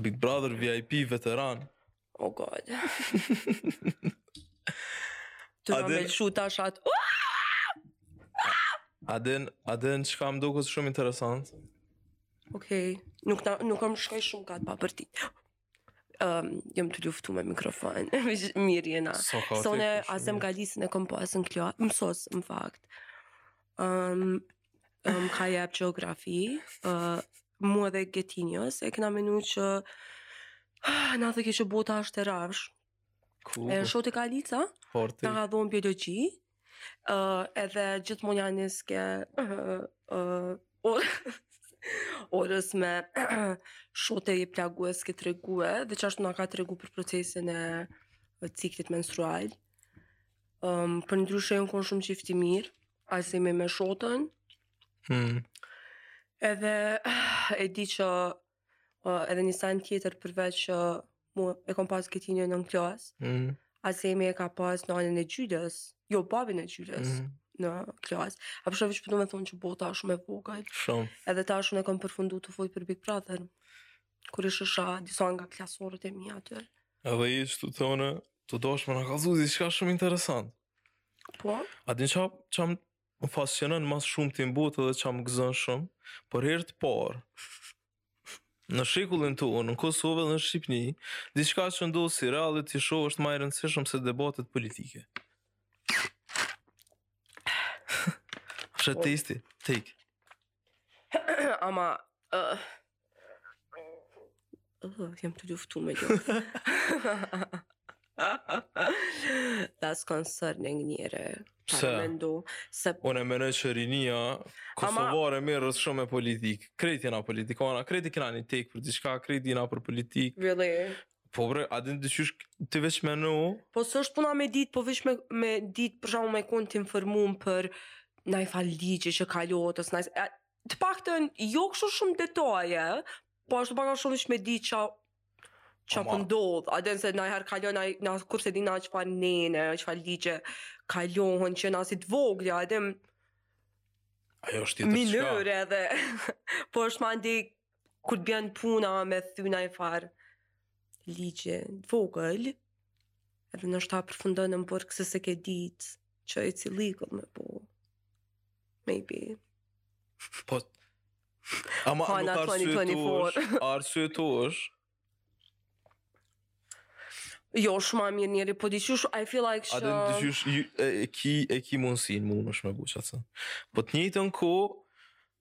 Big Brother VIP veteran. Oh god. Të Adel... me lëshu ta shat. Aden, Aden, çka m'u dokë shumë interesant. Okej, okay. nuk, ta, nuk kam shkoj shumë me ta pa për ty. Um, jam tu luftu me mikrofon. Mirë jena. So, Sone, Azem Galicën e kom pas n'shko... Mësus, në fakt. Um, m'ka dhonë gjeografi, uh, mu edhe Getinjos, e kena menu që ah, na tha që bota është e rafsh. Cool. E Shotë Galica, Forti. na ka dhonë biologi, uh, edhe gjithmonë ja niske uh, uh, orë- orës me Shotë e plagosun, ke tregu, dhe qashtu na ka tregu për procesin e e ciklit menstrual. Um, përndryshe u kon shumë çift i mirë, Azemi me Shotën. Hmm. Edhe e di që uh, edhe një sen tjetër përveç që uh, mu e kom pas Getinjon në klasë. Hmm. Azemi e ka pas nanën e Gjyles, jo babën e Gjyles. Hmm në klas. A po sheh veç po du me thonë që bota është shumë e vogël. Shumë. Edhe tash kem përfundu tu folë për Big Brother. Kur i sheh disa nga klasorët e mi aty. Edhe i që të thonë, deshte me na kallxu diçka shumë interesant. Po. A din çka m, çka më fascinon ma së shumti n'botë edhe çka m'gëzon shumë, për herë të parë në shekullin tonë, në Kosovë dhe në Shqipni, diçka që ndodh si reality show është ma e rëndësishëm se debatet politike. Fshatesti, tik. Ama... Uh, uh, jam tu luftu me kjo. That's concerning njeri. Pse? Mendu, se... Unë e menoj që rinia, Kosovare Ama... merret shumë me politikë. Krejt jena politikana, krejt kena një take për diçka, krejt jena për politikë. Really? Po bre, a din qysh, ti veç mendo? Po s'është puna me ditë, po veç me, me ditë për shembull me konë të informum për naj farë ligje që kalohet, ose naj... a, Të paktën, jo kështu shumë detaje, po ashtu pak a shumë veç me ditë çka Ama- po ndodh, a din se naj herë kalon, ai- na kur s'e dina çfarë nene, çfarë ligje, kalohen që na si të vogla, a din Ajo është tjetër çka. minore edhe, po s'man di Kur të bjen puna me thy naj farë ligje të vogël, edhe ndoshta përfundon në burg se s'e ke ditë që o' illegal, me bo. Maybe. Po, ama po, nuk arsyetohesh, arsyetohesh. Jo, shumë ma mirë njeri, po dyqysh, I feel like shë... A din qysh, e ki, e ki mundësin, munësh me googla, të. Po të njëjtën kohë,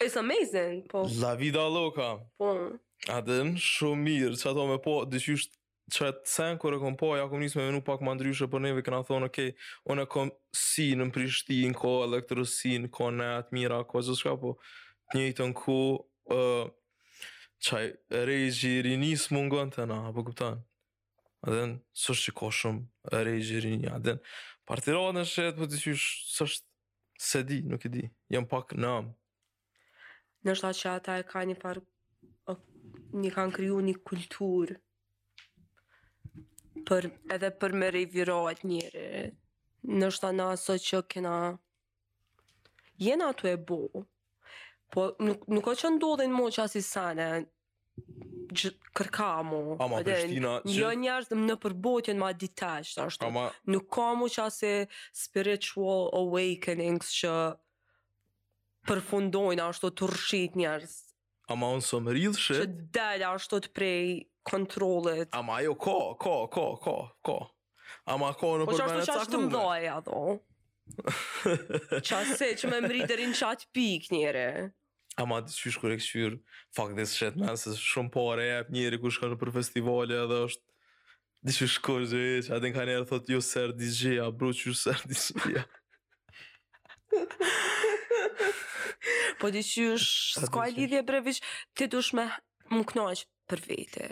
It's amazing, po. La vida loca. Po. A din shumë mirë, qato me pa, diqysh qat sen kur e kom pa, ja kom nisë me menu pak ma ndryshe, për neve këna thonë, okej, okay, unë e kom si në Prishtinë, ka electro scene, ka net t'mira, ka gjithçka, po, të njëjtën kohë, uh, qaj rage i rinisë mungon te na, a po kupton, a din, s'është që ka shumë rage rinia, a din, partirojnë and shit, po diqysh, s'është, S'e di, nuk e di. Jam pak në amë. Noshta që ata e kanë njëfar... E kanë kriju një kulturë. Për, edhe për me rejvirat njeri. Noshta na aso që kena... Jena tu e bo. Po nuk, nuk o që ndodhin mo qasi sene. gjë kërka mu. Ama, Edhe Prishtina, që- Jo njerëz nëpër botë janë ma detached ashtu. Ama, Nuk ka mo qasi spiritual awakenings që përfundojnë ashtu të rrshit njerëz. ama unë së më rridhë Që shit, del ashtu të prej kontrollit. ama jo ka, ka, ka, ka, ka. Ama ka në Po që ashtu përmene që ashtë të caktume. mdhaja do. Qasi që me mrri deri n'qat pikë njeri. Ama diqysh kur e kqyr Fuck this shit man Se shumë pare jep njeri kur shkon nëpër festivale edhe është Diqysh shkon zë e që a din kanjherë thot jo s'erdh DJ-a bro qysh s'erdh DJ-a Po diqysh s'ka lidhje bre veç Ti dush me u knaq për vete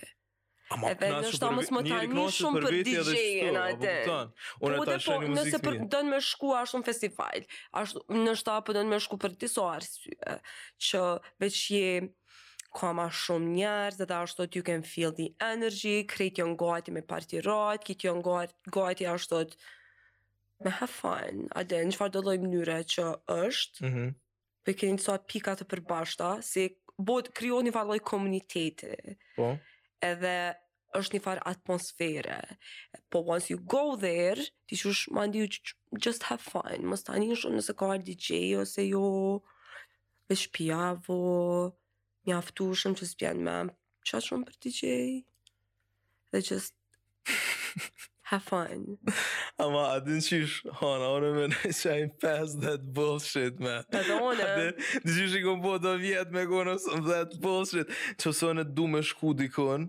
Ama edhe noshta mos me ta ni shumë për DJ-in atë. Unë po, tash një muzikë Nëse po don me shku ashtu në festival, ashtu noshta po don me shku për disa arsye, që veç e ka ma shumë njerëz dhe ashtu you can feel the energy, krejt janë gati me partirat, krejt janë gati, gati ashtu me have fun, a din në çfarëdo lloj mënyre që është, mm -hmm. Po i keni disa pika të përbashkëta, si bëhet krijohet një farë lloj komuniteti. Po. Edhe është një farë atmosfere. Po once you go there, diqysh mandej you just have fun. Mo s'ta nin shumë nëse ka DJ ose jo. Veç pijavo. mjaftueshëm që s'bjen me ça shumë për DJ dhe just have fun ama a din qysh Hana unë menoj që jam past that bullshit man edhe unë a din qysh i kom bo do vjet me konë past that bullshit qofse unë du me shku dikun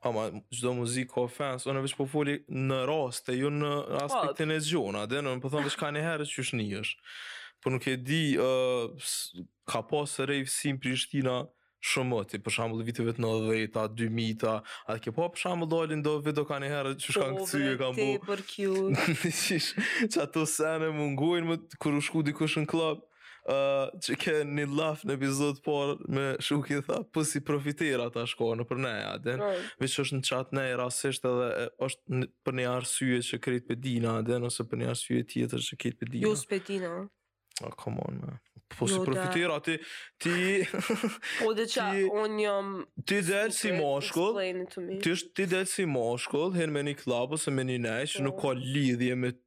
Ama çdo muzikë ka fans, unë veç po foli në raste jo në aspektin e gjonë, a din po thom veç kanjherë qysh nish. Po nuk e di ë uh, ka pas raves në Prishtinë shumë më ti për shembull viteve të 90-ta, 2000-ta, a ke pa për shembull dalin do video kanjherë çka kanë po, kthy e kanë bo. Po për Q. Qysh, qato sene mungojnë mo kur u shku dikush në klub. uh, që ke një laf në episod po me Shukin tha po si profitera ta shko në për ne a din mm. Po. veç është në qat nejë rastësisht edhe është në, për një arsye që krejt pe dina a din ose për një arsye tjetër që krejt pe dina jo s'pe dina oh, come on man po si profitera ti ti po de qa unë jam ti del si moshkull ti është ti del si moshkull hin me një klab ose me një nejë që po. nuk ka lidhje me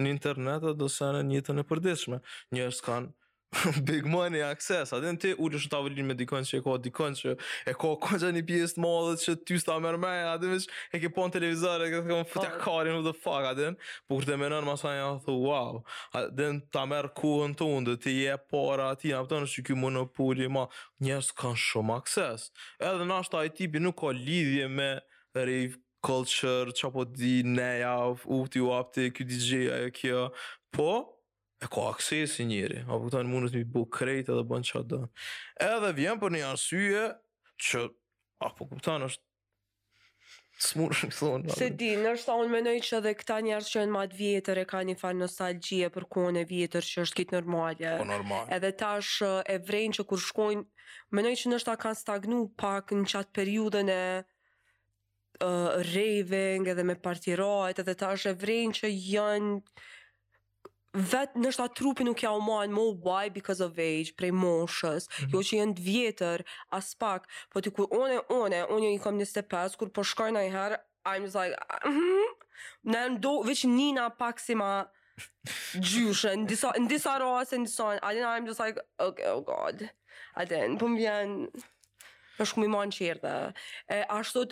në internet edhe do sene në jetën e përditshme. Njerëz kanë big money access. A din ti ulësh në tavolinë me dikon që e ka dikon që e ka kogja një pjesë të madhe që ty s'ta merr menja, a din veç e ke pa n'televizor e ke thon futja po. karin of the fuck, a din? Po kur të menon mas anej thu wow. A din ta merr kohën tonë dhe ti je para ati, a kupton se ky monopoli ma njerëz kanë shumë access. Edhe nashta ai tipi nuk ka lidhje me rave Culture, qa po di, ne ja, upti, uapti, ky DJ, ajo kjo, po, e ka akses ni njeri, a po kupton mundet me bo krejt edhe bën qa do. Edhe vjen për një arsye që, a po kupton është, s'muj shumë thonë. Se di, noshta unë menoj që dhe këta njerëz që janë ma të vjetër e kanë një farë nostalgjie për kohën e vjetër që është krejt normale. Po normal. Edhe tash e vrejnë që kur shkojnë, menoj që noshta kanë stagnu pak në qatë periudën e rejving edhe me party right edhe tash e vrejnë që janë vetë noshta trupi nuk jau man mo why because of age prej moshës mm -hmm. jo që janë të vjetër as pak po ti kur one one unë i kom 25 kur po shkojnë naj herë I'm just like mm -hmm. nënkupton veç nina pak si ma Gjyshe, në disa, në disa raste, në disa, and I'm just like, okay, oh god. And then po m'vjen, është më i manë qërë dhe. E, ashtu,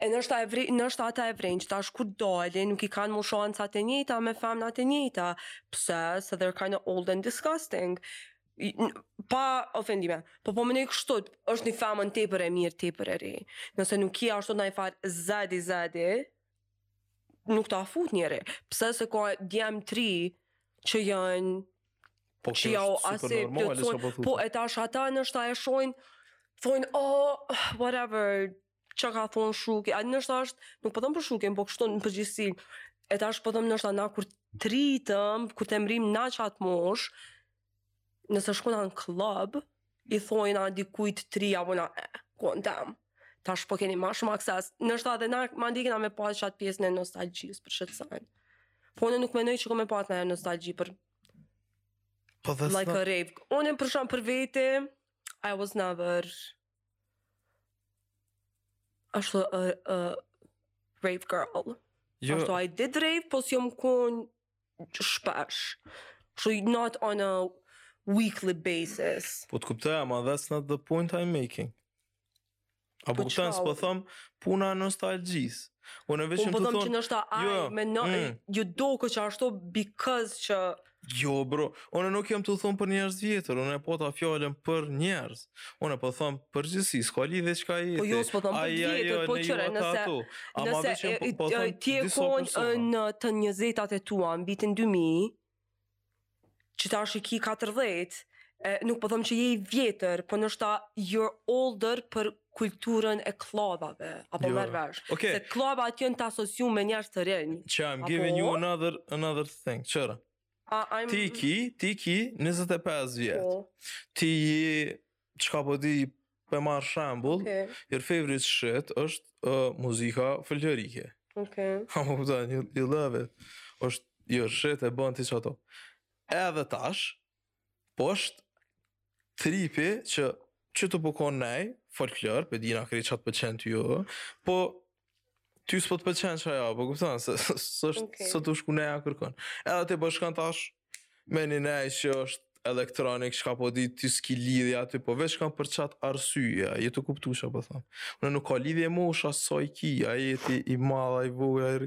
e noshta e vre, noshta ata e vrejn, që tash kur dalin, nuk i kanë mo shancat e njëta, me femnat e njëta. Pse, se they're kind of old and disgusting. I- n- Pa ofendime, po po meno kështu, është një femën tepër e mirë, tepër e re. Nëse nuk je ashtu naj far zaddy zaddy, nuk ta fut njeri. Pse se ka djem t'ri që janë po, që jau asi plotsojnë, po, po e tash ata noshta e shohin, thonë, oh, whatever, çka ka thonë Shuki, a noshta është, nuk po thom për Shukin, po kështu në përgjithsi, e tash po thom noshta na kur t'rritem, kur të mrrim në qatë moshë, nëse shkojna në klub, i thojna dikujt t'ri a po na e, kohën tem. Tash po keni ma shumë akses. Noshta edhe na, mandej kena me pas qatë pjesën e nostalgjisë për shëtësajnë. Po unë nuk menoj që kom me pas naj nostalgji për po dhe like a rave. Unë për shembull për vete, I was never ashtu a, a rave girl. Jo. Ashtu I did rave, po s'jom kon shpesh. So not on a weekly basis. Po të kuptoj, ama that's not the point I'm making. A po kuptoj, s'po thom puna e nostalgjisë. Unë po vetëm po them që ndoshta ai jo, me no, mm. ju do që ashtu because që Jo bro, unë nuk jam tu thon për njerëz t'vjetër, unë e pata fjalën për njerëz. Unë po thom n'përgjithësi, s'ka lidhje çka je. Po jo, s'po thom për t'vjetër, po çore, nëse nëse po, po thon ti je kon në të 20-tat e tua, n'vitin 2000, që tash i ki 40, e, nuk po thom që je i vjetër, po ndoshta you're older për kulturën e kllabave, apo jo. merr vesh. Okay. Se kllabat janë të asociuar me njerëz të rinj. I'm giving you another another thing, çore. Ti ki, ti ki 25 vjet. Po. Ti je, çka po di, po e marr shembull, okay. your favorite shit është uh, muzika folklorike. Ok. Ha, më përta, you, you love it, është your shit e bënë ti qato. Edhe tash, Po është tripi që që t'u bo ko nej, folklor, pe din çka t'pëlqen ty, po ty s'po të pëlqen qajo, a po kupton, s'je okay. s'je tu shku nej kërkun. Edhe ti po shkon tash me një nej që është elektronik, çka po di ty s'ki lidhje aty, po veç kanë për qat arsye, je tu kuptu ça po thom. Në nuk ka lidhje mosha, sa i ki, a jeti i madh a i vogël,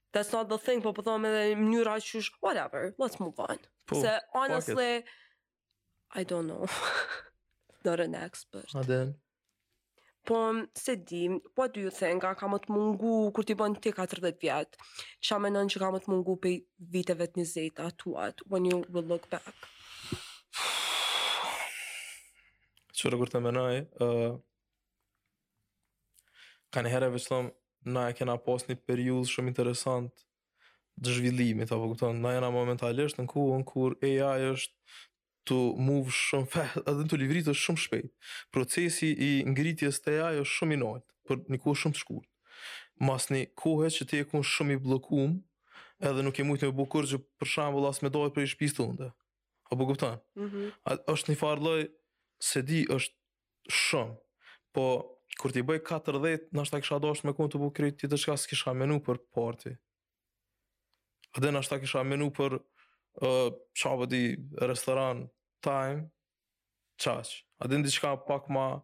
that's not the thing, po po them edhe mënyra qysh, whatever, let's move on. Po, Se honestly I don't know. Not an expert. A din. Po, se di, what do you think, ça ka me t'mungu, kur t'i bën ti 40 vjet, ça menon që ka me t'mungu pej viteve të njëzeta tuat, when you will look back? Qërë kur e menoj, uh, Kanëherë veç thom na e kena pas ni periudhë shumë interesante të zhvillimit apo kupton na jena momentalisht në kohën kur AI është tu move shumë fast edhe tu livrit shumë shpejt procesi i ngritjes te AI është shumë i nalt për ni kohë shumë të shkurt mas ni kohe që ti je kon shumë i bllokum edhe nuk ke mujt me bo kurrgjë për shembull as me dal prej shpisë tonde apo kupton a është nifar lloj se di është Shumë. Po, kur t'i bëj katërdhjetë, nashta kisha dasht me konë tu bo krejt tjetër qka s'kisha menu për party. Edhe nashta kisha menu për, uh, qa po di, restoran, family time, qaq. A din diçka pak ma,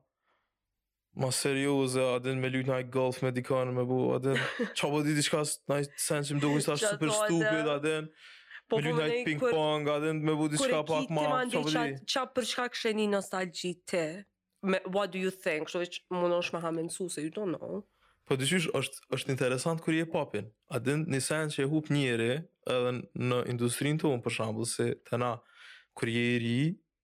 ma serioze, a din me lujt naj golf me dikon, me bo, a din, qa po di diçka, naj sen që më duket sot super stupid, a din. Po me po luna ping pong, a din me bu diçka pak ma, ça po di. Ça për çka kishe ni nostalgji ti? Me, what do you think? Kështu veç munesh me hamensu, se you don't know. Po diqysh është është interesant kur je papin. A din ni sen që e hup njeri edhe në industrinë tonë për shembull se te na kur je i ri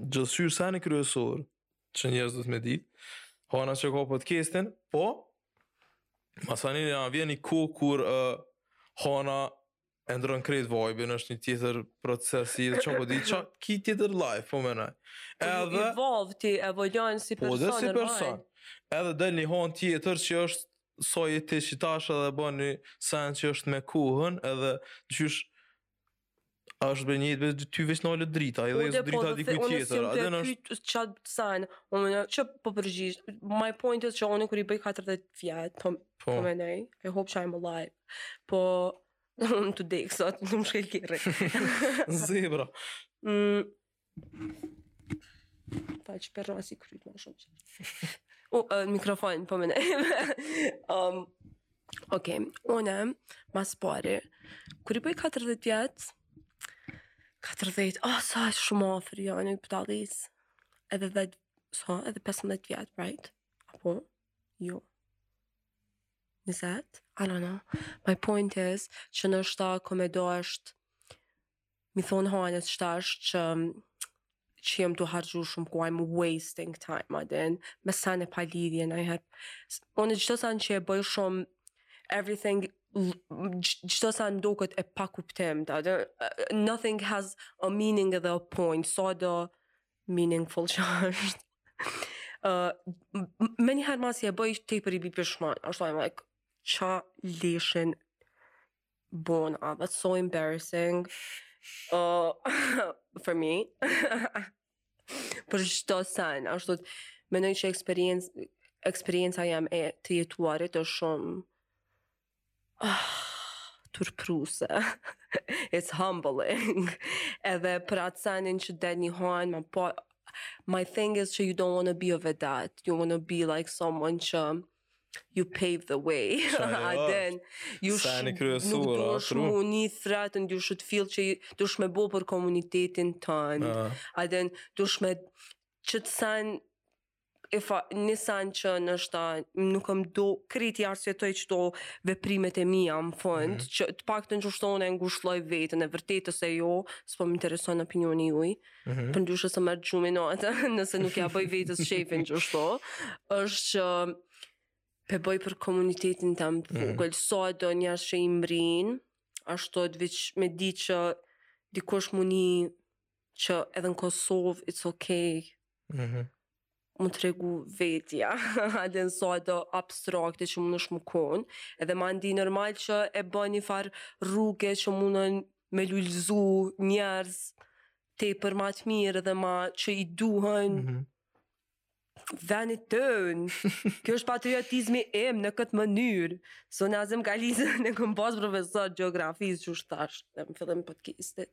Gjithqysh seni kryesor që njerëzit me ditë, Hana që ka podcastin, po, masanej na vjen një kohë kur uh, Hana e ndron krejt vajbin, është një tjetër proces edhe ça po di, që ki tjetër life, po menoj. Po, edhe... You evolve, ti evoluon si person, po, dhe si person. Edhe del një Hanë tjetër që është sa je ti qitash edhe bon një sen që është me kohën, edhe qysh A është bërë njëjtë vetë ty veç nalet drita, edhe e drita po, dikujt tjetër. A din është... Unë qat sen, unë që po përgjigj, my point is që unë kur i bëj 40 vjet, po, po menoj, I hope që I'm alive, po unë tu dekë sot, në më shkel kerri. Zebra. Mm, Pa që po e rrasi kryt më shumë që. U, uh, mikrofon, po menoj. um, ok, unë, ma s'pari, kur i bëj 40 vjet, 40, oh, sa është shumë afër, jo, nuk po tallesh, edhe 10, so, edhe 15 vjet, right? Apo, jo. Njëzet, I don't know. My point is, që noshta kom me dashtë Me i thonë Hanës qetash që jam tu harxhu shumë kohë I'm wasting time a din, me sene palidhje najherë. Unë çdo sen që e bëj shumë everything çdo sen m'doket e pakuptimt, edhe, nothing has a meaning dhe a point, sado meaningful që është. Uh, menjëherë masi e bëj tepër i bi pishman, ashtu I'm like, ça leshin Bona, that's so embarrassing. Oh, for me. për çdo sen, ashtu të mendoj që eksperiencë eksperienca jem e të jetuarit është shumë ah, turpruse. It's humbling. Edhe për atë sen që del një Hanë, ma po, my thing is që you don't want to be a vedat, you want to be like someone që you pave the way a din seni kryesor nuk dush me bo ni threat and you should feel që dush me bo për komunitetin ton a din dush me qët sen e fa një sen që noshta nuk kam do krejt i arsyetoj çdo veprimet e mia në fund mhm. që të paktën ngushllona, e ngushlloj veten e vërtetë ose jo s'po më intereson opinioni juj Mm -hmm. Përndryshe s'më merr gjumi natën, nëse nuk ja bëj vetes qefin qishtu, është që pe bëj për komunitetin tem të mhm. vogël, mm -hmm. sado njerëz që i mbrin, ashtu veç me ditë që dikush muni që edhe në Kosovë, it's okay. Mm -hmm. me tregu vetja, edhe sado abstrakte që mundet me konë, edhe mandej normal që e bën një farë rruge që munden me lullzu njerëz tepër ma të mirë dhe ma që i duhen mm -hmm. venit tonë. Kjo është patriotizmi jem në këtë mënyrë. So Nazim Kaliza e kom pas profesor gjeografisë qysh thashë, dhe në fillim podkestit.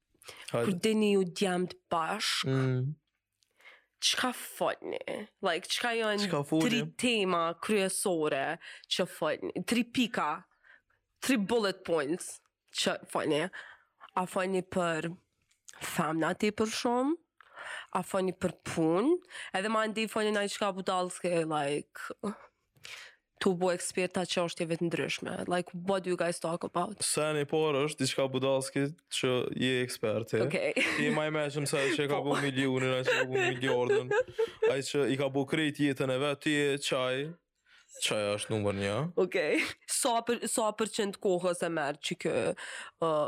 Kur dilni ju djemt bashkë, mm. çka folni? Like, çka janë çka tri tema kryesore që folni? Tri pika, tri bullet points që folni? A folni për femna tepër shumë? A folni për punë? Edhe mandej folni naj çka budallski, like... tu bo eksperta çështjeve të ndryshme. Like what do you guys talk about? Seni i parë është diçka budallski që je eksperti. Okay. Ti ma i meçëm se ai që e ka bo milionin, ai që e ka bo miliardin, ai që i ka bo krejt jetën e vet, ti je qaj. Qaj është numër 1. Okay. Sa për sa përqind kohës e merr që kë uh,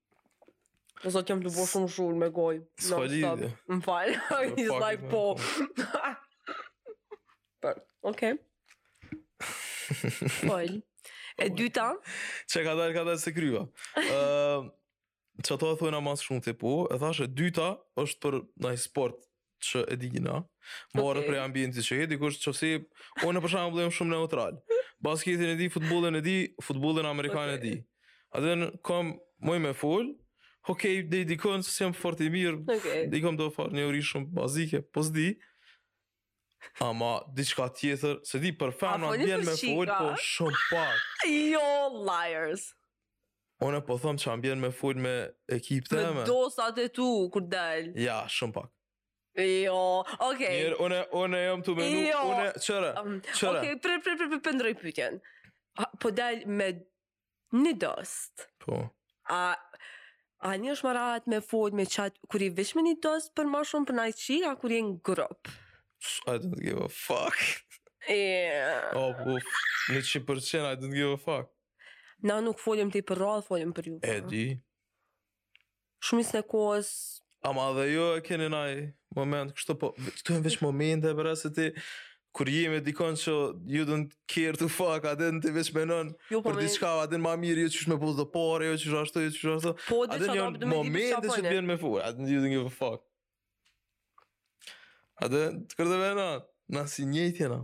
O zot, jam tu bo shumë shurë me gojë. S'ka Non-stop. lidhje. Më fal. He's fuck like, it, po. Për, okay. Fol. E dyta, Çka ka dalë, ka dalë se kryva. Ë, qato e thonë ma së shumti, po. E thashë e dyta është për naj sport që e dina, varet okay. prej ambientit që e di, kush qysh, unë për shembull jam shumë neutral. Basketin e di, futbolin e di, futbolin amerikan okay. e di. Edhe unë kom, muj me fol, ok, dhe i dikon, se s'jam fort i mirë, okay. dhe i kom do farë njohuri shumë bazike, po s'di, ama diçka tjetër, s'e di për femna bjen me fol, po shumë pak. jo, liars. Unë po thom ça m'bjen me fol me ekipin tem. Me dostat e tu, kur del. Ja, shumë pak. Jo, okej. Mirë, une, une jam tu menu, jo. une, qëra, um, qëra. Okej, pre, pre, pre, pre, pe ndrroj pytjen. Po del me një dost. Po. A, a një është ma rahat me fol me qatë, kur je veç me një dost për ma shumë për naj çikë, a kur je në grup? I don't give a fuck. Yeah. Oh, po, njëqind përqind, I don't give a fuck. Na nuk folim ti për radhë, folim për ju. E di. Shumicën e kohës... Ama dhe ju e keni naj moment, kështu po, veç momente, për asi, kur jemi me dikon që you don't care to fuck, a din ti veç menon, jo, po për diçka, a din ma mirë, jo qysh me bo dhe pare, jo qysh ashtu, jo qysh ashtu, po, a din jon momente që të bjen me furë, a din you don't give a fuck. A din ti kur e menon, na si njëjtë jena.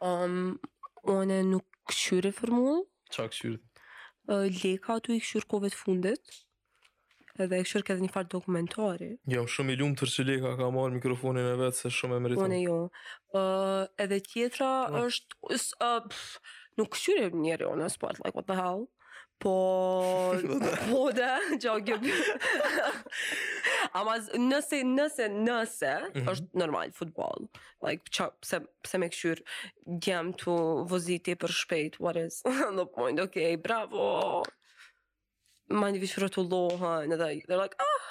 Unë nuk kqyri Formulë. Qa kqyri? Leka tu i kqyr kohëve të fundit. Edhe e kqyri këtë një farë dokumentari. Jam shumë i lumtur që Leka ka marrë mikrofonin e vet se shumë e meriton. Unë jo. Edhe tjetra është... Nuk kqyri njeri unë sport, like what the hell. Po, po de, që kjo Ama nëse, nëse, nëse, mm -hmm. është normal futboll. Like, qa, pse, pse me kqyr djem tu vozit për shpejt, what is the point, ok, bravo. Mandej veç rrotullohen, edhe, they're like, ah,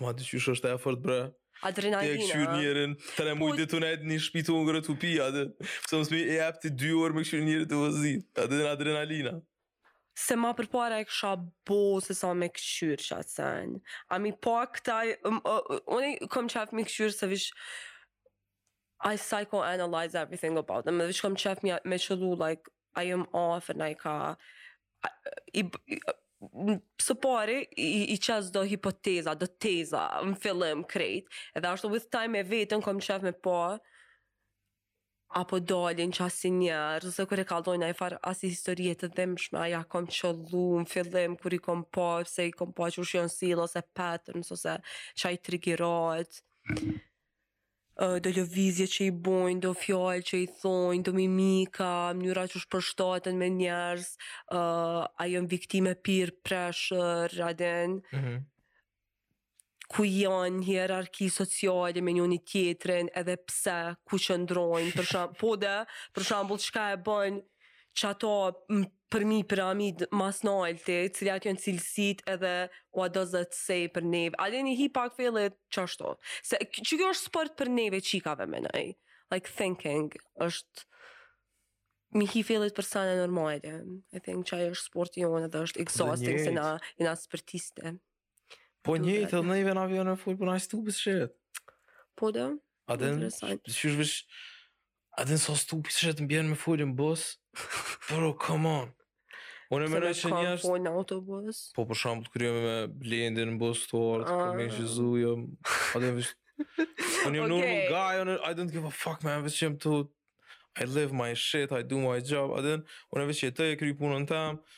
Ma dy qysh është e fortë bre. Adrenalina. Ti e kqyr njerin, tu mujt tu nejt n'shpi tu ngrën tu pi, a din. Pse mos me i hup ti dy orë me kqyr njerin tu vozit, a din adrenalina. Se ma përpara e kisha bo se sa me kqyr qat sen. A mi pa këta, unë i kom qef me kqyr se veç, I psychoanalyze everything about them, dhe veç kom qef me qëllu, like, a jom afër, a i ka i, i së pari i, i qes do hipoteza, do teza në fillim krejt. Edhe ashtu with time e vetën kom qef me pa a po dalin qasi njerëz, ose kur e kallxojnë njifarë asi historie të dhimshme, a ja kom qëllu në fillim, kur i kom pa, se i kom pa qysh jon sillë, ose patterns, ose qa i trigerohet. do lëvizje që i bojnë, do fjalë që i thonë, do mimika, mënyra qysh përshtaten me njerëz, uh, a jon viktimë e peer pressure, a din, mm -hmm. ku janë n'hierarki sociale me njëni-tjetrin, edhe pse, ku qëndrojnë, për shambull, po de, për shambull, qka e bën qato përmi piramidë ma s'nalti cilat janë cilësitë edhe what does that say për neve a din me hi pak fellt qashtu se që kjo është sport për neve qikave menoj like thinking është me hi fellt për sene normale I think qaj është sporti jonë dhe është exhausting se na jena sportiste po njëjtë dhe neve na vjone full për naj stupid shit po de a din qysh veç A din sa stupid është t'më vjen me fol në bus? Bro, come on. Unë s'e mendoj që ka njerëz. Po në autobus. po për shembull kur jam me Blendin në bus t'verdhë, Ah. kur me Jezu jam. A din vesh. Unë jam normal Okay. guy, unë I don't give a fuck man, veç jam tu... I live my shit, I do my job, a din. Unë veç jetoj e kry punën tem,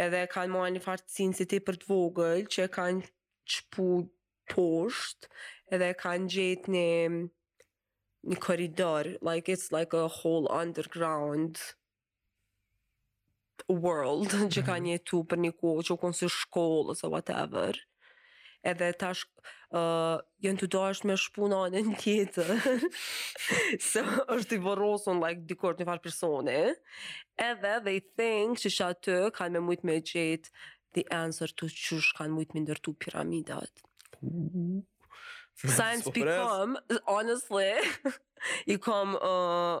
Edhe e kanë marrë një farë si tipër të vogël që e kanë çpu poshtë edhe e kanë gjetë një një koridor, like it's like a whole underground world që kanë mhm. jetu për një kohë, q'u konë si shkollë ose whatever. Edhe tash uh, janë tu dashtë me shpu n'anën tjetër. Se është i vorrosun, like, dikur një farë personi. Edhe they think që që aty kanë me mujtë me e gjetë the answer to qysh kanë mujtë m'i ndërtu piramidat. Science become, honestly, i kom uh,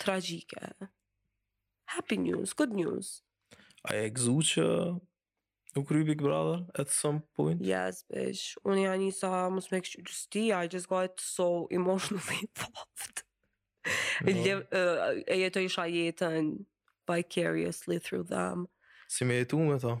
tragjike. Happy news, good news. A e gëzu që u kry Big Brother at some point? Yes, bitch. Unë ia nisa mos me e kqyr, just, I just got so emotionally involved. No. Liv, uh, e jetojsha jetën vicariously through them. Si me jetu me ta?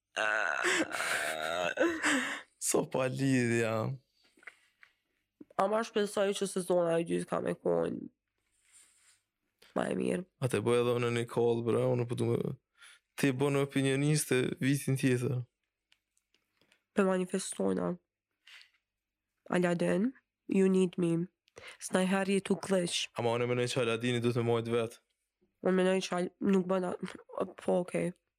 sa palidhje. Ama shpresoj që sezona e dytë ka me konë ma e mirë. A ta boj edhe unë një call, bre, unë përdu po me... Ti bon opinioniste vitin tjetër. Pe manifestojna. Aladdin, you need me. Se najherë je tu glitch. Ama unë e menoj që Aladdini duhet me majt vetë. Unë menoj që nuk bëna... Po, okej. Okay.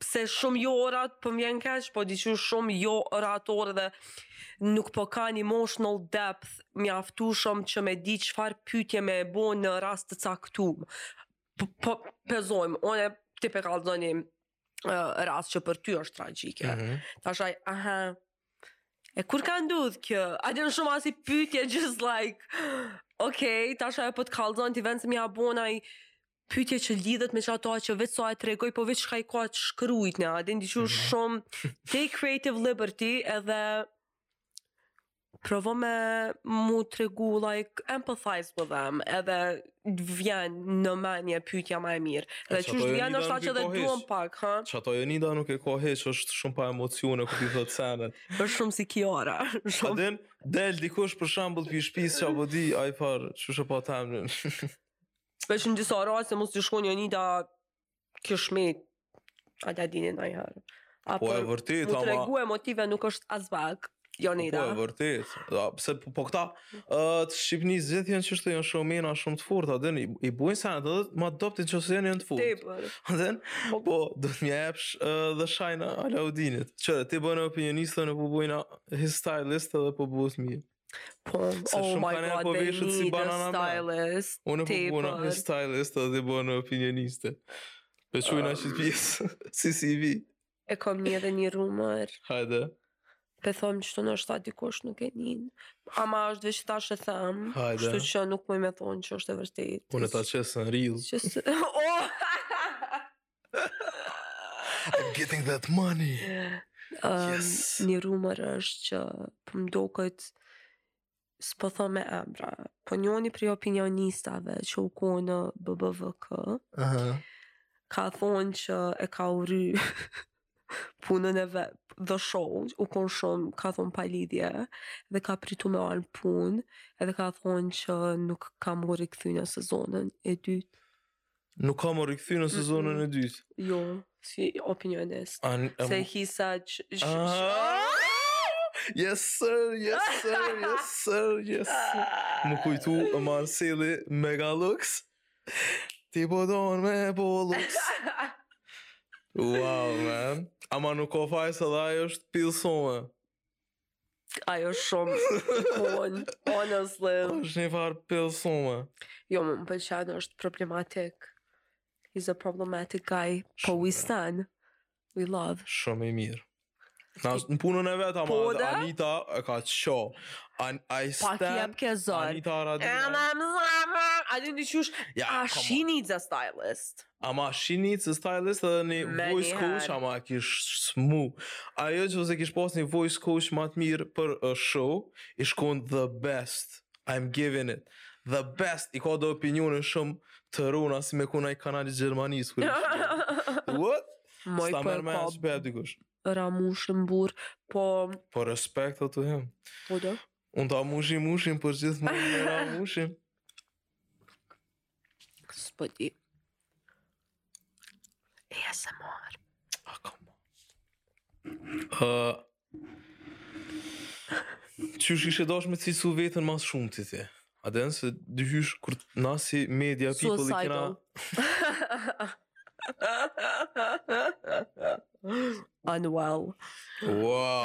se shumë jo orat po më vjen keq, po diqysh shumë jo orator dhe nuk po kanë emotional depth mjaftueshëm që me di çfarë pyetje me bo në rast të caktum. Po, pe zojmë, unë ti pe kallzon ni rast që për ty është tragjike. Mm -hmm. Tash ai, aha, E kur ka ndodh kjo? A din shumë asi pytje, just like, okay, tash ajo po të kallzon ti n'vend se me ia bo naj pyetje që lidhet me qato që veç sa e tregoi, po veç çka i ka të shkrujtne a din, diqysh mm -hmm. shumë take creative liberty edhe provo me m'u tregu, like, empathize with them, edhe vjen në mendje pytja ma e mirë. Dhe që është vjen në shta që dhe duon pak, ha? Qato Enida nuk e ka hiç, është shumë pa emocione, kur i thot senet. është shumë si Kiara. Shumë... A din, del dikush për shembull prej shpisë qe po di, ai farë, qysh e pat emnin. Për veç në disa raste mos të shkon Jonida këshmet ata dinin naj herë. Apo po e vërtet, ama... Me të tregu e motive nuk është aspak, Jonida. Po e vërtet, de, pse po, po këta, uh, të Shqipnisë që janë qështë janë shumë ma shumë të fort, adhen, i, i bujnë sa në të dhe ma doptin që se janë janë të fort. Te, për. Adhen, po, po do të më japsh uh, the shine Alaudinit. Që ti bon opinionisten apo bon his stylist dhe po bon mirë. Po, Se oh my god, po they need a stylist. Unë po bona një stylist dhe bona opinioniste. Pe çojna që pjesë, si si vi. E kam një edhe një rumor. Hajde, Pe thom kështu ndoshta dikush nuk e nin. Ama është veç ta sheh them. Hajde. Kështu që nuk muj me thonë që është e vërtet. unë ta qesë në reels. Qes... Oh! I'm getting that money. Uh, yes. Një rumor është që po më duket s'po thon me emra, po njëoni prej opinionistave që u kon në BBVK. Ëh. Uh -huh. Ka thonë që e ka urry punën e vet, dhe show, u kon shumë, ka thon pa lidhje dhe ka pritu me e lanë punën, edhe ka thonë që nuk kam me u rikthy në sezonin e dytë. Nuk kam me u rikthy në sezonin e dytë. Jo, si opinionist. An, um, Se hisa që... Ah! Yes sir, yes sir, yes sir, yes sir. Më kujtu e Marceli Megalux. Ti po don me Pollux. Wow, man. Ama nuk ka faj se dhe ajo është pilsome. Ajo është shumë cool, honestly. Është një farë pilsome. Jo, më pëlqen, është problematik. He's a problematic guy, po we stan. We love. Shumë i mirë. Na në punën e vet ama po Anita e ka ço. An I stand. Pak jap ke zor. Anita Haradinaj. Ana më zama. A di ti qysh? Ja, a she needs a stylist. Ama she needs a stylist edhe një voice coach, ama e kish smu. Ajo nëse kish pas një voice coach ma të mirë për at show, ish kon the best. I'm giving it. The best. I ka do opinione shumë të rana si me kon naj kanal i Gjermanisë. kur ish kon. What? Moj S'ta merr për me ka as bebë dikush. ramushën burr, po Po respekt o të hem. po do. Unë ta mushi mushin për gjithëmonë ra mushin. S'po di. E se marë. A ka mo. Uh, qysh ishe dash me cisu vetën mas shumë të ti? A din se dyhysh kur na si media people i kena... Unwell. Wow.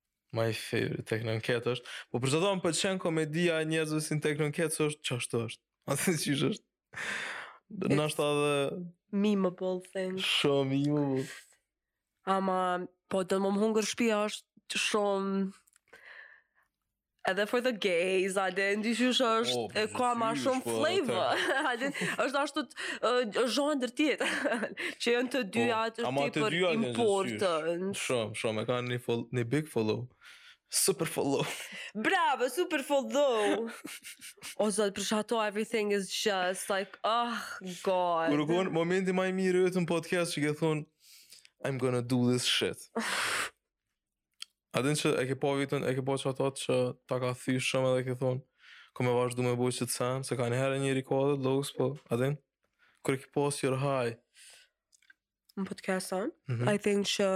My favorite Teknon Cat është. Po për qato më pëlqen komedia e njerëzve si në Teknon Cat është qashtu është. Asi qysh është. Nashta edhe memeable thing. Shumë memeable. Ama po do me m'hungër shpia është shumë Edhe for the gays, a din, diqysh oh, është oh, e ka ma shumë po, flavor. A din, është ashtu zhanër tjetër, që janë të dy po, ato tepër important. Shumë, shumë, e ka një, follow, një big follow. Super follow. Bravo, super follow. o zot, për qato, everything is just like, oh, god. Kur u konë momenti ma i mirë i yt në podcast që ke thonë, I'm gonna do this shit. A din që e ke pa veten, e ke pa që ato që ta ka thy shumë edhe ke thonë, kom me vazhdu me bo qet sen, se kanjëherë njeri ka edhe lows, po, a din? Kur e ke pas your high. Në podcast, mm -hmm. I think që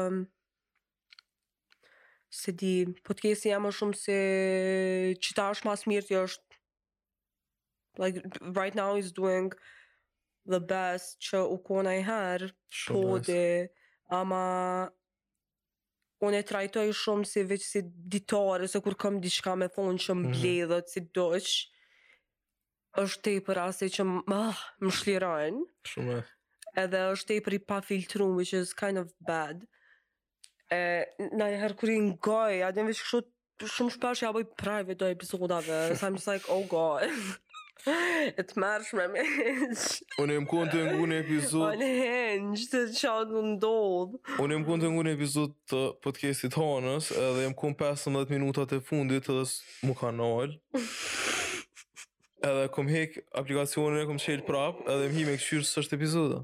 s'e di, podcasti jem ma shumë se qitash ma së mirti është like right now is doing the best që u konë najherë, po dhe ama Unë e trajtoj shumë si veç si ditare, se kur kam diçka me thonë që më mhm. mblidhet si doq, është tepër asi që më, ah, më shliron. Shumë. Edhe është tepër i pafiltrum, which is kind of bad. E, najherë kur i ngoj, a din veç kështu shumë shpesh ia boj private do episodave, so I'm just like, oh god. E tmerrshme me Unë jom konë tu ngu ni epizod Unë e henë, që të qatë në ndodh Unë jom konë tu ngu ni epizod të podcastit t'Hanës Edhe jom konë 15 minutat e fundit edhe m'u ka nalë Edhe kom hek aplikacionin e kom qelë prap Edhe jom hi me kqyr s'është epizoda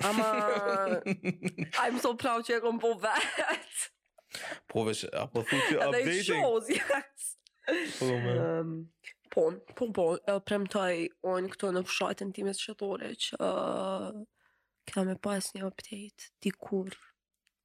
Ama, I'm so proud që e kom pa vetë. Po veç, a po thu që updating. Edhe i shows, yes. Po, me. Um, po, po, po, e premtoj unë këtu në fushatën time zgjedhore që uh, ka me pas një update dikur.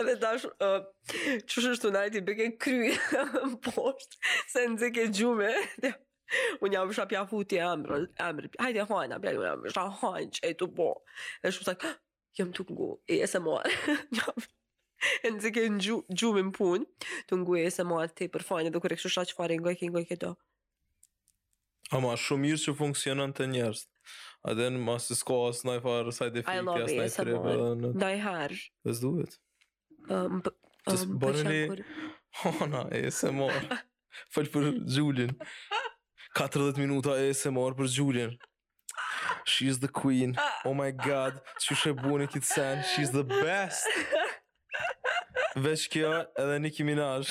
Edhe tash, uh, që shë shtu najti, beke kry në poshtë, s'e nxike gjumi. Unë jam shë apja futi emrë, emrë, hajde hajnë, apja ju emrë, shë hajnë që e të po. E shë shtu, jam të ngu, e e se marë. E nxike gjumi në punë, tu ngu ASMR, tepër funny, edhe kur kështu shë që fare, ngojke, ngojke do. Ama shumë mirë që funksionon te njerëz. Edhe mas s'ka asnjëfarë side effect, asnjë trebe edhe në... Nëjë harë. Dhe s'duhet. Të së bërë një... Ona, e se morëm. Folëm për Gjulin. 40 minuta e se morë për Gjulin. She's the queen. Oh my god. Qysh e bon këtë sen. She's the best. Veç kjo edhe Nicki Minaj.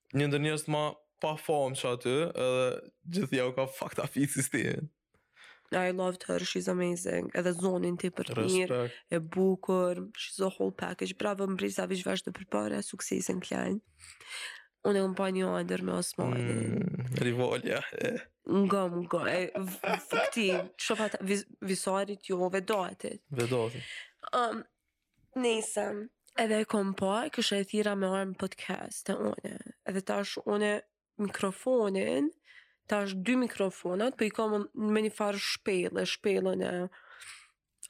një ndër njerëzit ma pa famë qaty, edhe gjith jau ka fakta fisis ti. I loved her, she's amazing. Edhe zonin tepër të mirë, e bukur, she's a whole package. Bravo, mbrrisa veç vazhdo përpara, suksesin klein. Unë e unë pa një andër me Osmanin. Mm, rivalja. Nga më nga, e fëkti, që fata Visarit jo, Vedatit. Vedatit. Um, Nejse edhe e kom pa, kisha e thirra me ardh n'podcast e une. Edhe tash une mikrofonin, tash dy mikrofonat, për po i kom me njëfarë shpelle, shpellën e...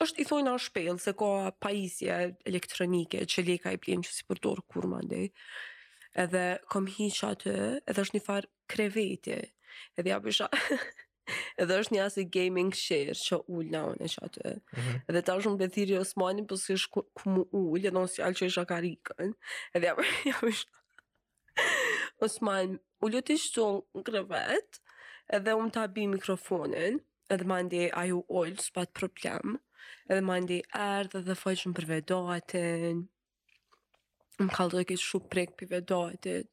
asht i thojna shpellë, se ka pajisje elektronike, që Leka i blen që s'i përdor kurrë mandej. Edhe kom hi qaty, edhe asht njëfarë kreveti. Edhe ja bojsha... Edhe asht një asi gaming chair që ulna une qaty. Mm -hmm. Edhe tash unë pe thirri Osmanin, për po s'kish ku m'u ul, edhe unë s'ja lshojsha karrikën. Edhe jam, jam isha. Osman, ulu ti qtu në krevet, edhe unë ta bi mikrofonin, edhe mandej ai u ul, s'pat problem. Edhe mandej erdh edhe folshëm për Vedatin, Më kallxojke qysh u prek pi Vedatit.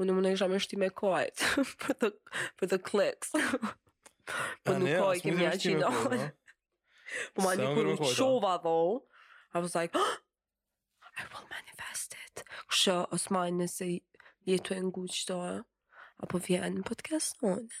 Unë u munojsha me shti me kajt. për të, për të kliks. po nuk kajke m'i aqin në hojnë. Po mandej kur u çova dho. I was like, oh, I will manifest it. Kshtu Osman nëse je tu e ngu qëto, a po vjen në podcast tonë.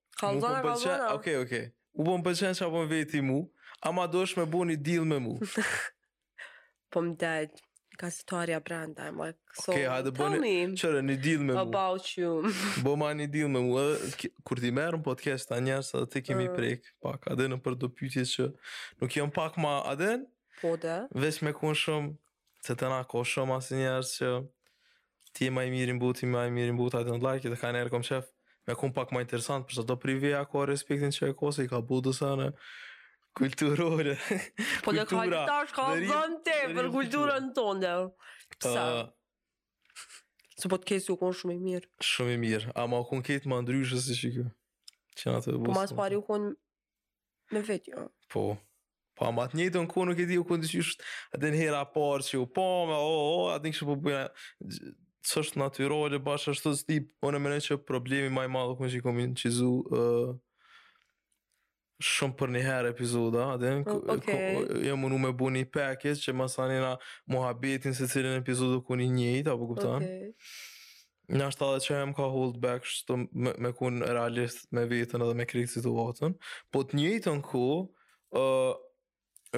Mu po Kallxona, pëlqen, kallxona. okay, okay. Mu po më pëlqen çfarë po më vet ti mu, ama dojshna me bo një deal me mu. Po më del ka situarja brenda, I'm like, so, Okay, hajde tell bëni- me Kqyre, një deal me mu. about you. Bojma një deal me mu, edhe ki- kur t'i marrim në podcast t'njerëzt edhe t'i kemi Mm. prek, pak, a din për do pytje që nuk, jan pak ma, a din, Po dhe, veç me kon shumë, se tana ka shumë asi njerëz që Ti je ma i miri n'botë ti je ma i miri n'botë hajde like edhe kaniher kom qef me kon pak ma interesant për sado privé a ka respektin që e ka se i ka bo do sene kulturore po dhe kaniher tash ka dhën ty për kulturën tonde pse se po të kesi u kon shumë i mirë shumë i mirë a u kon krejt ma ndryshe se qe kjo që na të po ma s'pari u kon Me vetë jo. Po. Po ama të njëjtën kohë nuk e di u kun dyshysh atë në hera e parë që u po me o o atë nuk po bëja ç'është natyrale bash ashtu si tip unë mendoj që problemi ma i madh u kun që kom inçizu uh, shumë përnjëherë epizoda atë po, okay. jom munu me bu ni package e masanena muhabetin secilën epizodë u kun i njëjtë apo kupton okay. Në është edhe që më ka hold back është me, me kun realist me veten edhe me krejt situatën, po të njëjtën kohë, uh,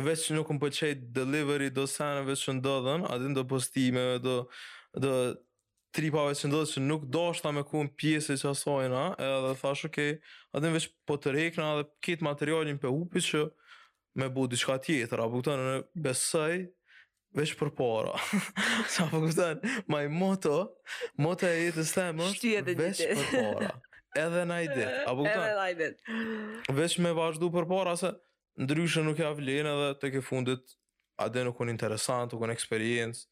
veç nuk më pëlqejt delivery i do seneve që ndodhen, a din do postimeve, do, do tripave që ndodhen që nuk doshta me kun pjesë e qasajna, edhe thashë, okej, okay, a din veç po tërhekna edhe kët materialin po e hupi që me bu diçka tjetër, a po kupton, unë besoj, veç përpara. A po kupton? My moto, moto e jetës tem është veç përpara. Edhe na i dit. Apo kupton? Edhe na i dit. Veç me vazhdu përpara se ndryshe nuk ja vlen edhe tek e fundit a din u kun interesant, u kun eksperiencë,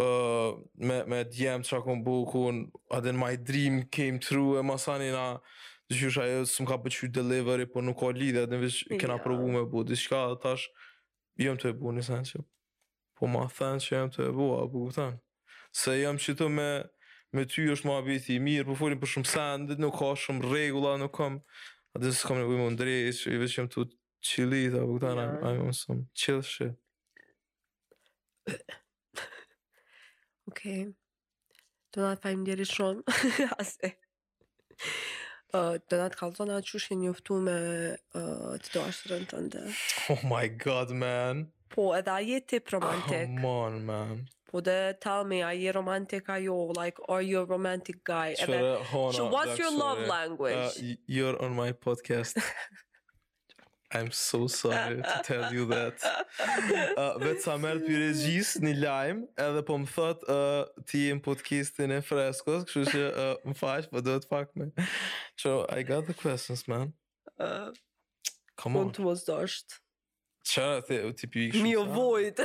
uh, me, me djem që u kun bukur, a din my dream came true, e masanena, qysh ajo, s'më ka pëlqy delivery, po nuk ka lidhje, a din veç, kena provu me bu diçka, tash, jam tu e bu një sen që po ma thënë që jam tu e bu, a po kupton. Se jam qitu me, me ty është muhabeti i mirë, po folim për shumë sene, dhe nuk ka shumë rregulla, nuk kam, a din s'kam nevojë me u ndreq, veç jam tu chill, a po kupton, I'm on some chill shit. Okej. Okay. Donat, faleminderit shumë. Ase. Uh, Donat, kallzona qysh je njoftu me uh, të dashurën tënde. Oh my god, man. Po, edhe a je tip romantik? Come on, man. Po dhe tell me, a je romantik a jo? Like, are you a romantic guy? Edhe, Qyre, Hana, so what's your love language? Uh, you're on my podcast. I'm so sorry to tell you that. Uh, veç sa mora prej regjisë një lajm, edhe po më thotë uh, ti je n'podcastin e Freskos, kështu që uh, më falsh, po don't fuck with me. So, I got the questions, man. Uh, Come on. Kënë të mos dosht. Qa, ti, ti po ik shumë. Me avoid.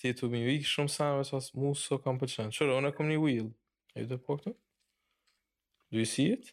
ti tu mi vik shumë sa, me sa së musë, so kam përqenë. Qyre, unë e kom një wheel. A je tu e pa këtë? Do you see it?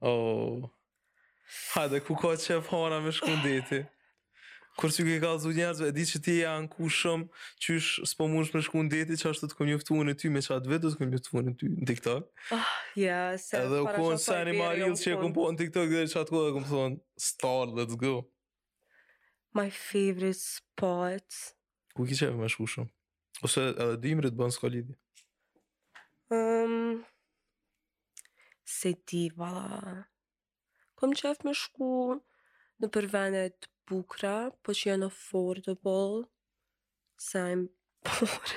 Oh. Hajde ku ka qef Hana me shku n'deti. Kur ti ke kallzu njerëzve, e di që ti je anku shumë, qysh s'po mundsh me shku në deti, qashtu të kom njoftu unë ty, me qat video të kom njoftu unë ty, në TikTok. Ah, ja, se Edhe u konë seni ma real që e kom pa në TikTok, dhe qat kohë e kom thonë, star, let's go. My favorite spot. Ku ki qef me shku shumë? Ose edhe dimrit bon s'ka lidhje. Um, s'e di, valla. Kom qef me shku nëpër vene t'bukra, po që janë affordable, se I'm poor.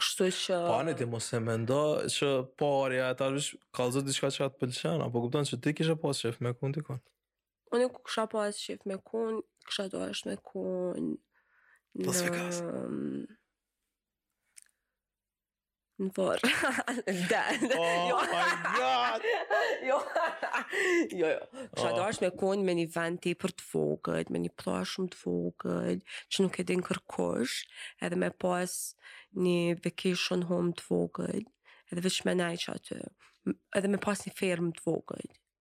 Kështu që... Po ani ti mos e mendo që paret, e tash veç kallzo diçka çka t'pëlqen, apo kupton që ti kishe pas qef me kon dikun? Unë ku kisha pas qef me kon, kisha dasht me kon në... Las Vegas. Në forë. da, da, oh jo. my god! jo, jo, jo. Kisha oh. dasht me kon me një vend tepër të vogël, me një plazh shumë të vogël, që nuk e din kërkush, edhe me pas një vacation home të vogël, edhe veç me nejt qaty, edhe me pas një fermë të vogël.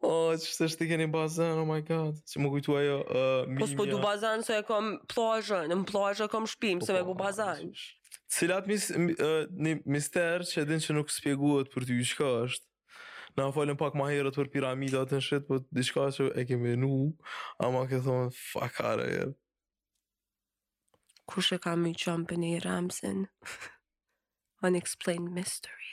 O, qysh s'keni bazen, oh my god. Ç'm'u kujtu ajo, uh, mi, Po s'po du bazen se e kom plazhin, në plazhë e kom shpim, s'më vyn bazen. Cilat mis, mi, uh, një mister që e din që nuk shpjegohet për ty, çka është? Na folëm pak ma herët për piramidat and shit, po diçka që e ke ni, ama ke thonë, fuck, a je. Kush e ka myt JonBenét Ramsey-n? Unexplained mystery.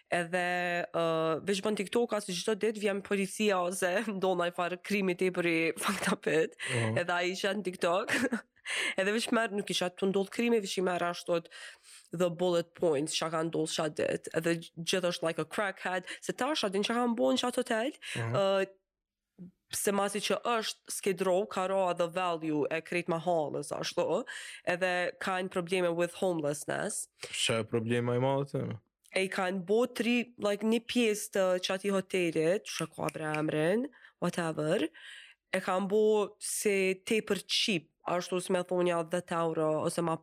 edhe uh, veç bën TikToka se çdo ditë vjen policia ose ndodh naj far krimi tepër i fucked up. Oh. Edhe ai i qet në TikTok. edhe veç merr nuk i qet tu ndodh krimi, veç i merr ashtu the bullet points çka ka ndodh qat ditë. Edhe gjith osht like a crackhead, se tash a din çka kanë bon qat hotel, uh -huh. uh, se masi që është skid row ka ra edhe value e krejt mahallës ashtu edhe kanë probleme with homelessness Shumë problem i madh atje? e i kanë bo tri like një pjesë të qati hotelit çka e ka bre emrin whatever e kanë bo si tepër cheap ashtu si me thon-ja 10 euro ose ma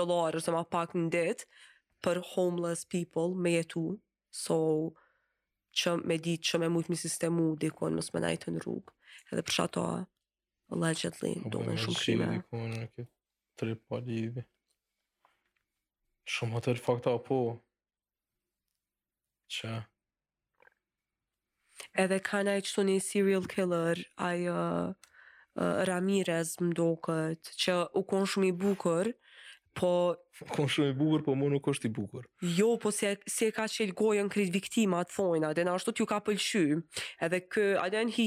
dollar ose ma pak në ditë për homeless people me jetu so që me ditë që me mujtë me sistemu dikun mos me nejt në rrugë, edhe për qato allegedly po ndodhin shumë krime. Shumë dikon në këtë tri pa lidhë. Shumë a tepër fucked up po që Edhe ka nejt qetu ni serial killer ai Ramirez m'doket që u kon shumë i bukur, po U kon shumë i bukur, po mu nuk është i bukur. jo po se, se e ka çel gojën krejt viktimat thojnë, a din ashtu t'ju ka pëlqy. Edhe ky, a din hi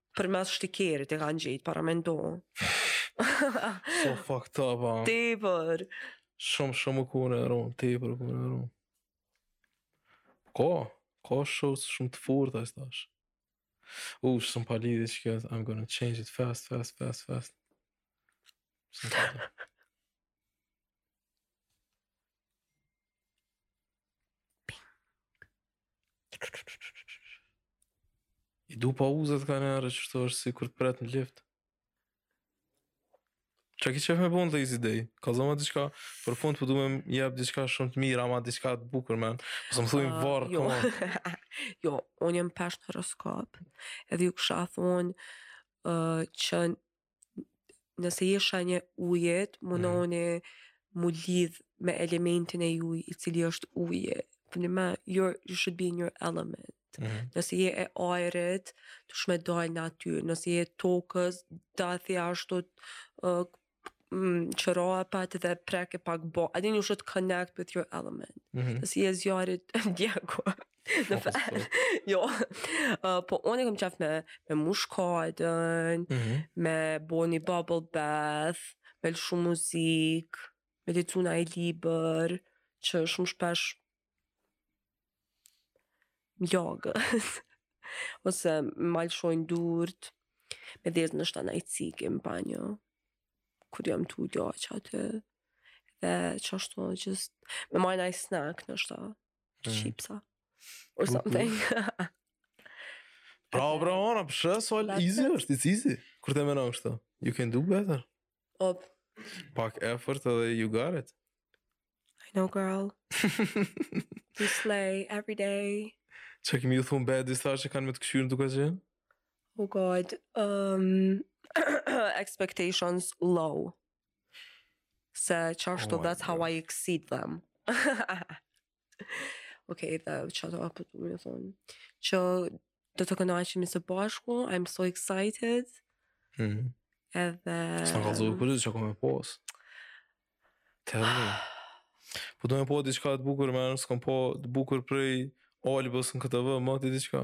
Përmes stikerit e kanë gjetë, paramendo. so fucked up, a. Tepër. Shumë, shumë u kon e ronë, tepër u kon e ronë. Ko, ka shumë, shumë të forta qitash. U, shumë pa lidhje kjo, I'm gonna change it fast, fast, fast, fast. I du pauzat kanjëherë që kshtu është sikur të pret në lift. Çka ki qef me bo n'dhe easy day? Kallzoma diçka, për fund po du me m'jap diçka shumë të mirë, ama diçka të bukur, man. Po se me thu m'u varr, uh, jo. jo, unë jam peshq n'horoskop, edhe ju kisha thonë uh, që nëse je shenjë e ujit, munoni mm. me u lidh me elementin e juaj, i cili është uji. Për një me, you're, you should be in your element. Mm -hmm. Nëse je e ajrit, du'sh me dal në natyrë. Nëse je e tokës, dathi ashtu uh, mm, qorapat dhe preke pak bar. I think you should connect with your element. Mm -hmm. Nëse je e zjarrit, djegu. Në fa... jo. Uh, po unë kam qef me mush kadën, mm -hmm. me bo ni bubble bath, me lëshu muzik, me lexu naj libër, që shumë shpesh m'laget, ose ma lëshojnë durt, me dhezë noshta naj qiri n'banjo, kur jam tu u la qaty, dhe qashtu, just, me marr naj snack noshta. mm. chipsa. Or something. bravo, bravo, ona, p.sh., so easy është, it's easy. Kur të menon kështu, you can do better. Op. Pak effort edhe you got it. I know, girl. you slay every day. Çka ki me ju thonë baddies që kanë me të kqyr n'duke që? Oh god, um, expectations low. Se qashtu oh that's how I exceed them. ok, dhe qato ap me thonë. Që do të kënaqemi së bashku, I'm so excited. Mm. Edhe... S'e kallzoj krejt çka ka me pasë. Të rrë. Po du me pa diçka të bukur, se s'kom pa të bukur prej Olsës në këtë vit, mati diçka.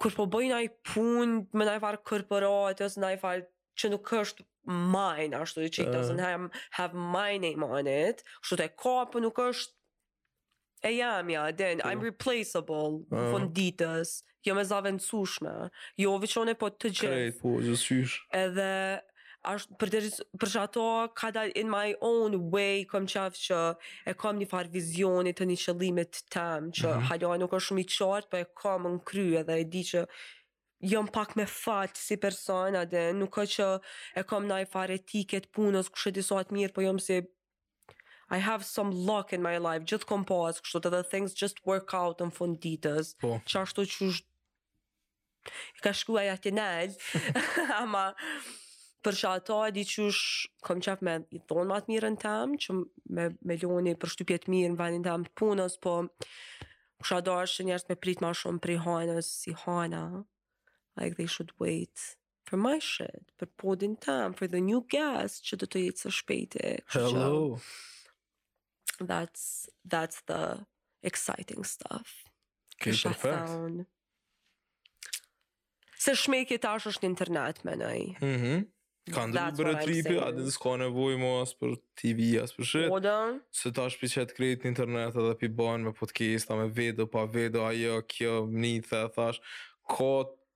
kur po bëj naj punë me najfarë korporate ose najfarë që nuk është mine, ashtu që it doesn't have, have my name on it, kështu të ka, po nuk është e jemja, then I'm po. replaceable në ah. fund ditës, jom e zavendsushme, jo veç unë po të gjithë. Krejt, po, gjithë Edhe asht për për qato ka dal in my own way kom qef që e kam një farë vizioni të një qëllimit tem që mm -hmm. hala nuk është shumë i qartë po e kam në krye dhe e di që jam pak me fat si person edhe nuk o që e kam naj farë etikë t'punës kushedi sa të mirë po jam si I have some luck in my life. Gjithë kom pas kështu, edhe things just work out në fund ditës. Po. Qashtu qysh... I ka shkru aj atje nalt. Ama, për qato e di qysh... Kom qef me e dhonë ma t'mirën tem, që me, me lonë një përshtypje t'mirë në venin tem të punës, po... Kisha dashtë që njerëzit me prit ma shumë prej Hanës si Hana. Like they should wait. for my shit, për podin tem, për the new guest që do të jetë së shpejti. Hello. That's that's the exciting stuff. Ke të fakt. Se shmeki tash është në internet, menoj. Mhm. Mm Ka ndërru tripi, edhe s'ka nevojë mo as për TV, as për shit. Po de. Se tash po i qet krejt në internet edhe po i ban me podcast, a me video, pa video, ajo, kjo, m'ni, the, thash. Ka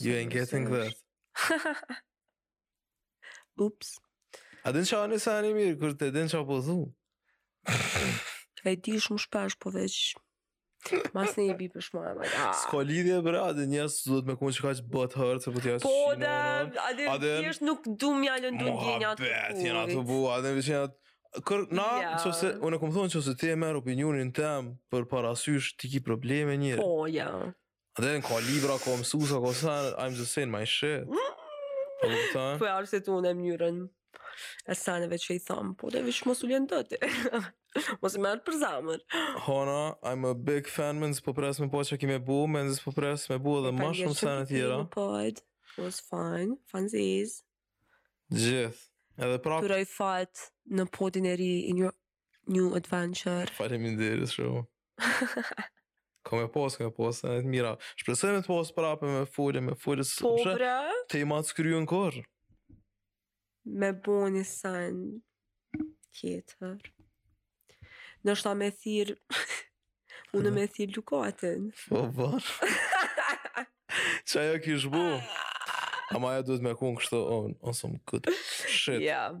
You ain't getting that. Ups. A din çfarë seni i mirë kur ti din çfarë po thu. E di shumë shpesh po veç. Mas ne i bi pishmon, oh my. Ah. S'ka lidhje bre, a din njerëz duhet me kon që ka të bëhet hurt se po ti as. Po de, a din qysh nuk du me ja lëndu ndjenjat. Po, jena tu bo, a din veçja Kër, na, ja. që se, unë e kom thonë nëse ti e merr opinionin tem përparasysh ti ki probleme njeri. Po, ja. Edhe ka libra, ka mësusa, ka sen, I'm just saying my shit. Po më këta? Po e arse tu në mënyrën e seneve që i thamë, po de veç mos u lënë të të. Mos i merr për zamër. Hana, I'm a big fan, mezi po pres me pa çka ki me bo, mezi po pres me bo edhe ma shumë sene tjera. Po it was fun, fanziz. Gjithë, edhe prapë. T'uroj fat në podin e ri, in your New Adventure. Faleminderit shumë. Ka me pas, ka me pas, e të mira. Shpresoj me të pas prapë, me fol edhe, me fol edhe. Po, bre? Tash ma shkrep në krye. Me bo një sen tjetër. Noshta me thirr, unë me thirr Llukatin. Po, bre. Qajo kish bo? Ama ajo duhet me kon kështu, oh, awesome, good shit. Ja. Yeah.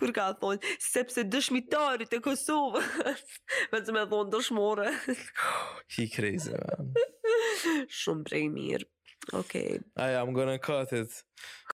Kur ka thonë, sepse dëshmitarit e Kosovës, me dasht me thonë dëshmorët. He crazy, man. Shumë bre mirë. Okej. Okay. I'm gonna cut it.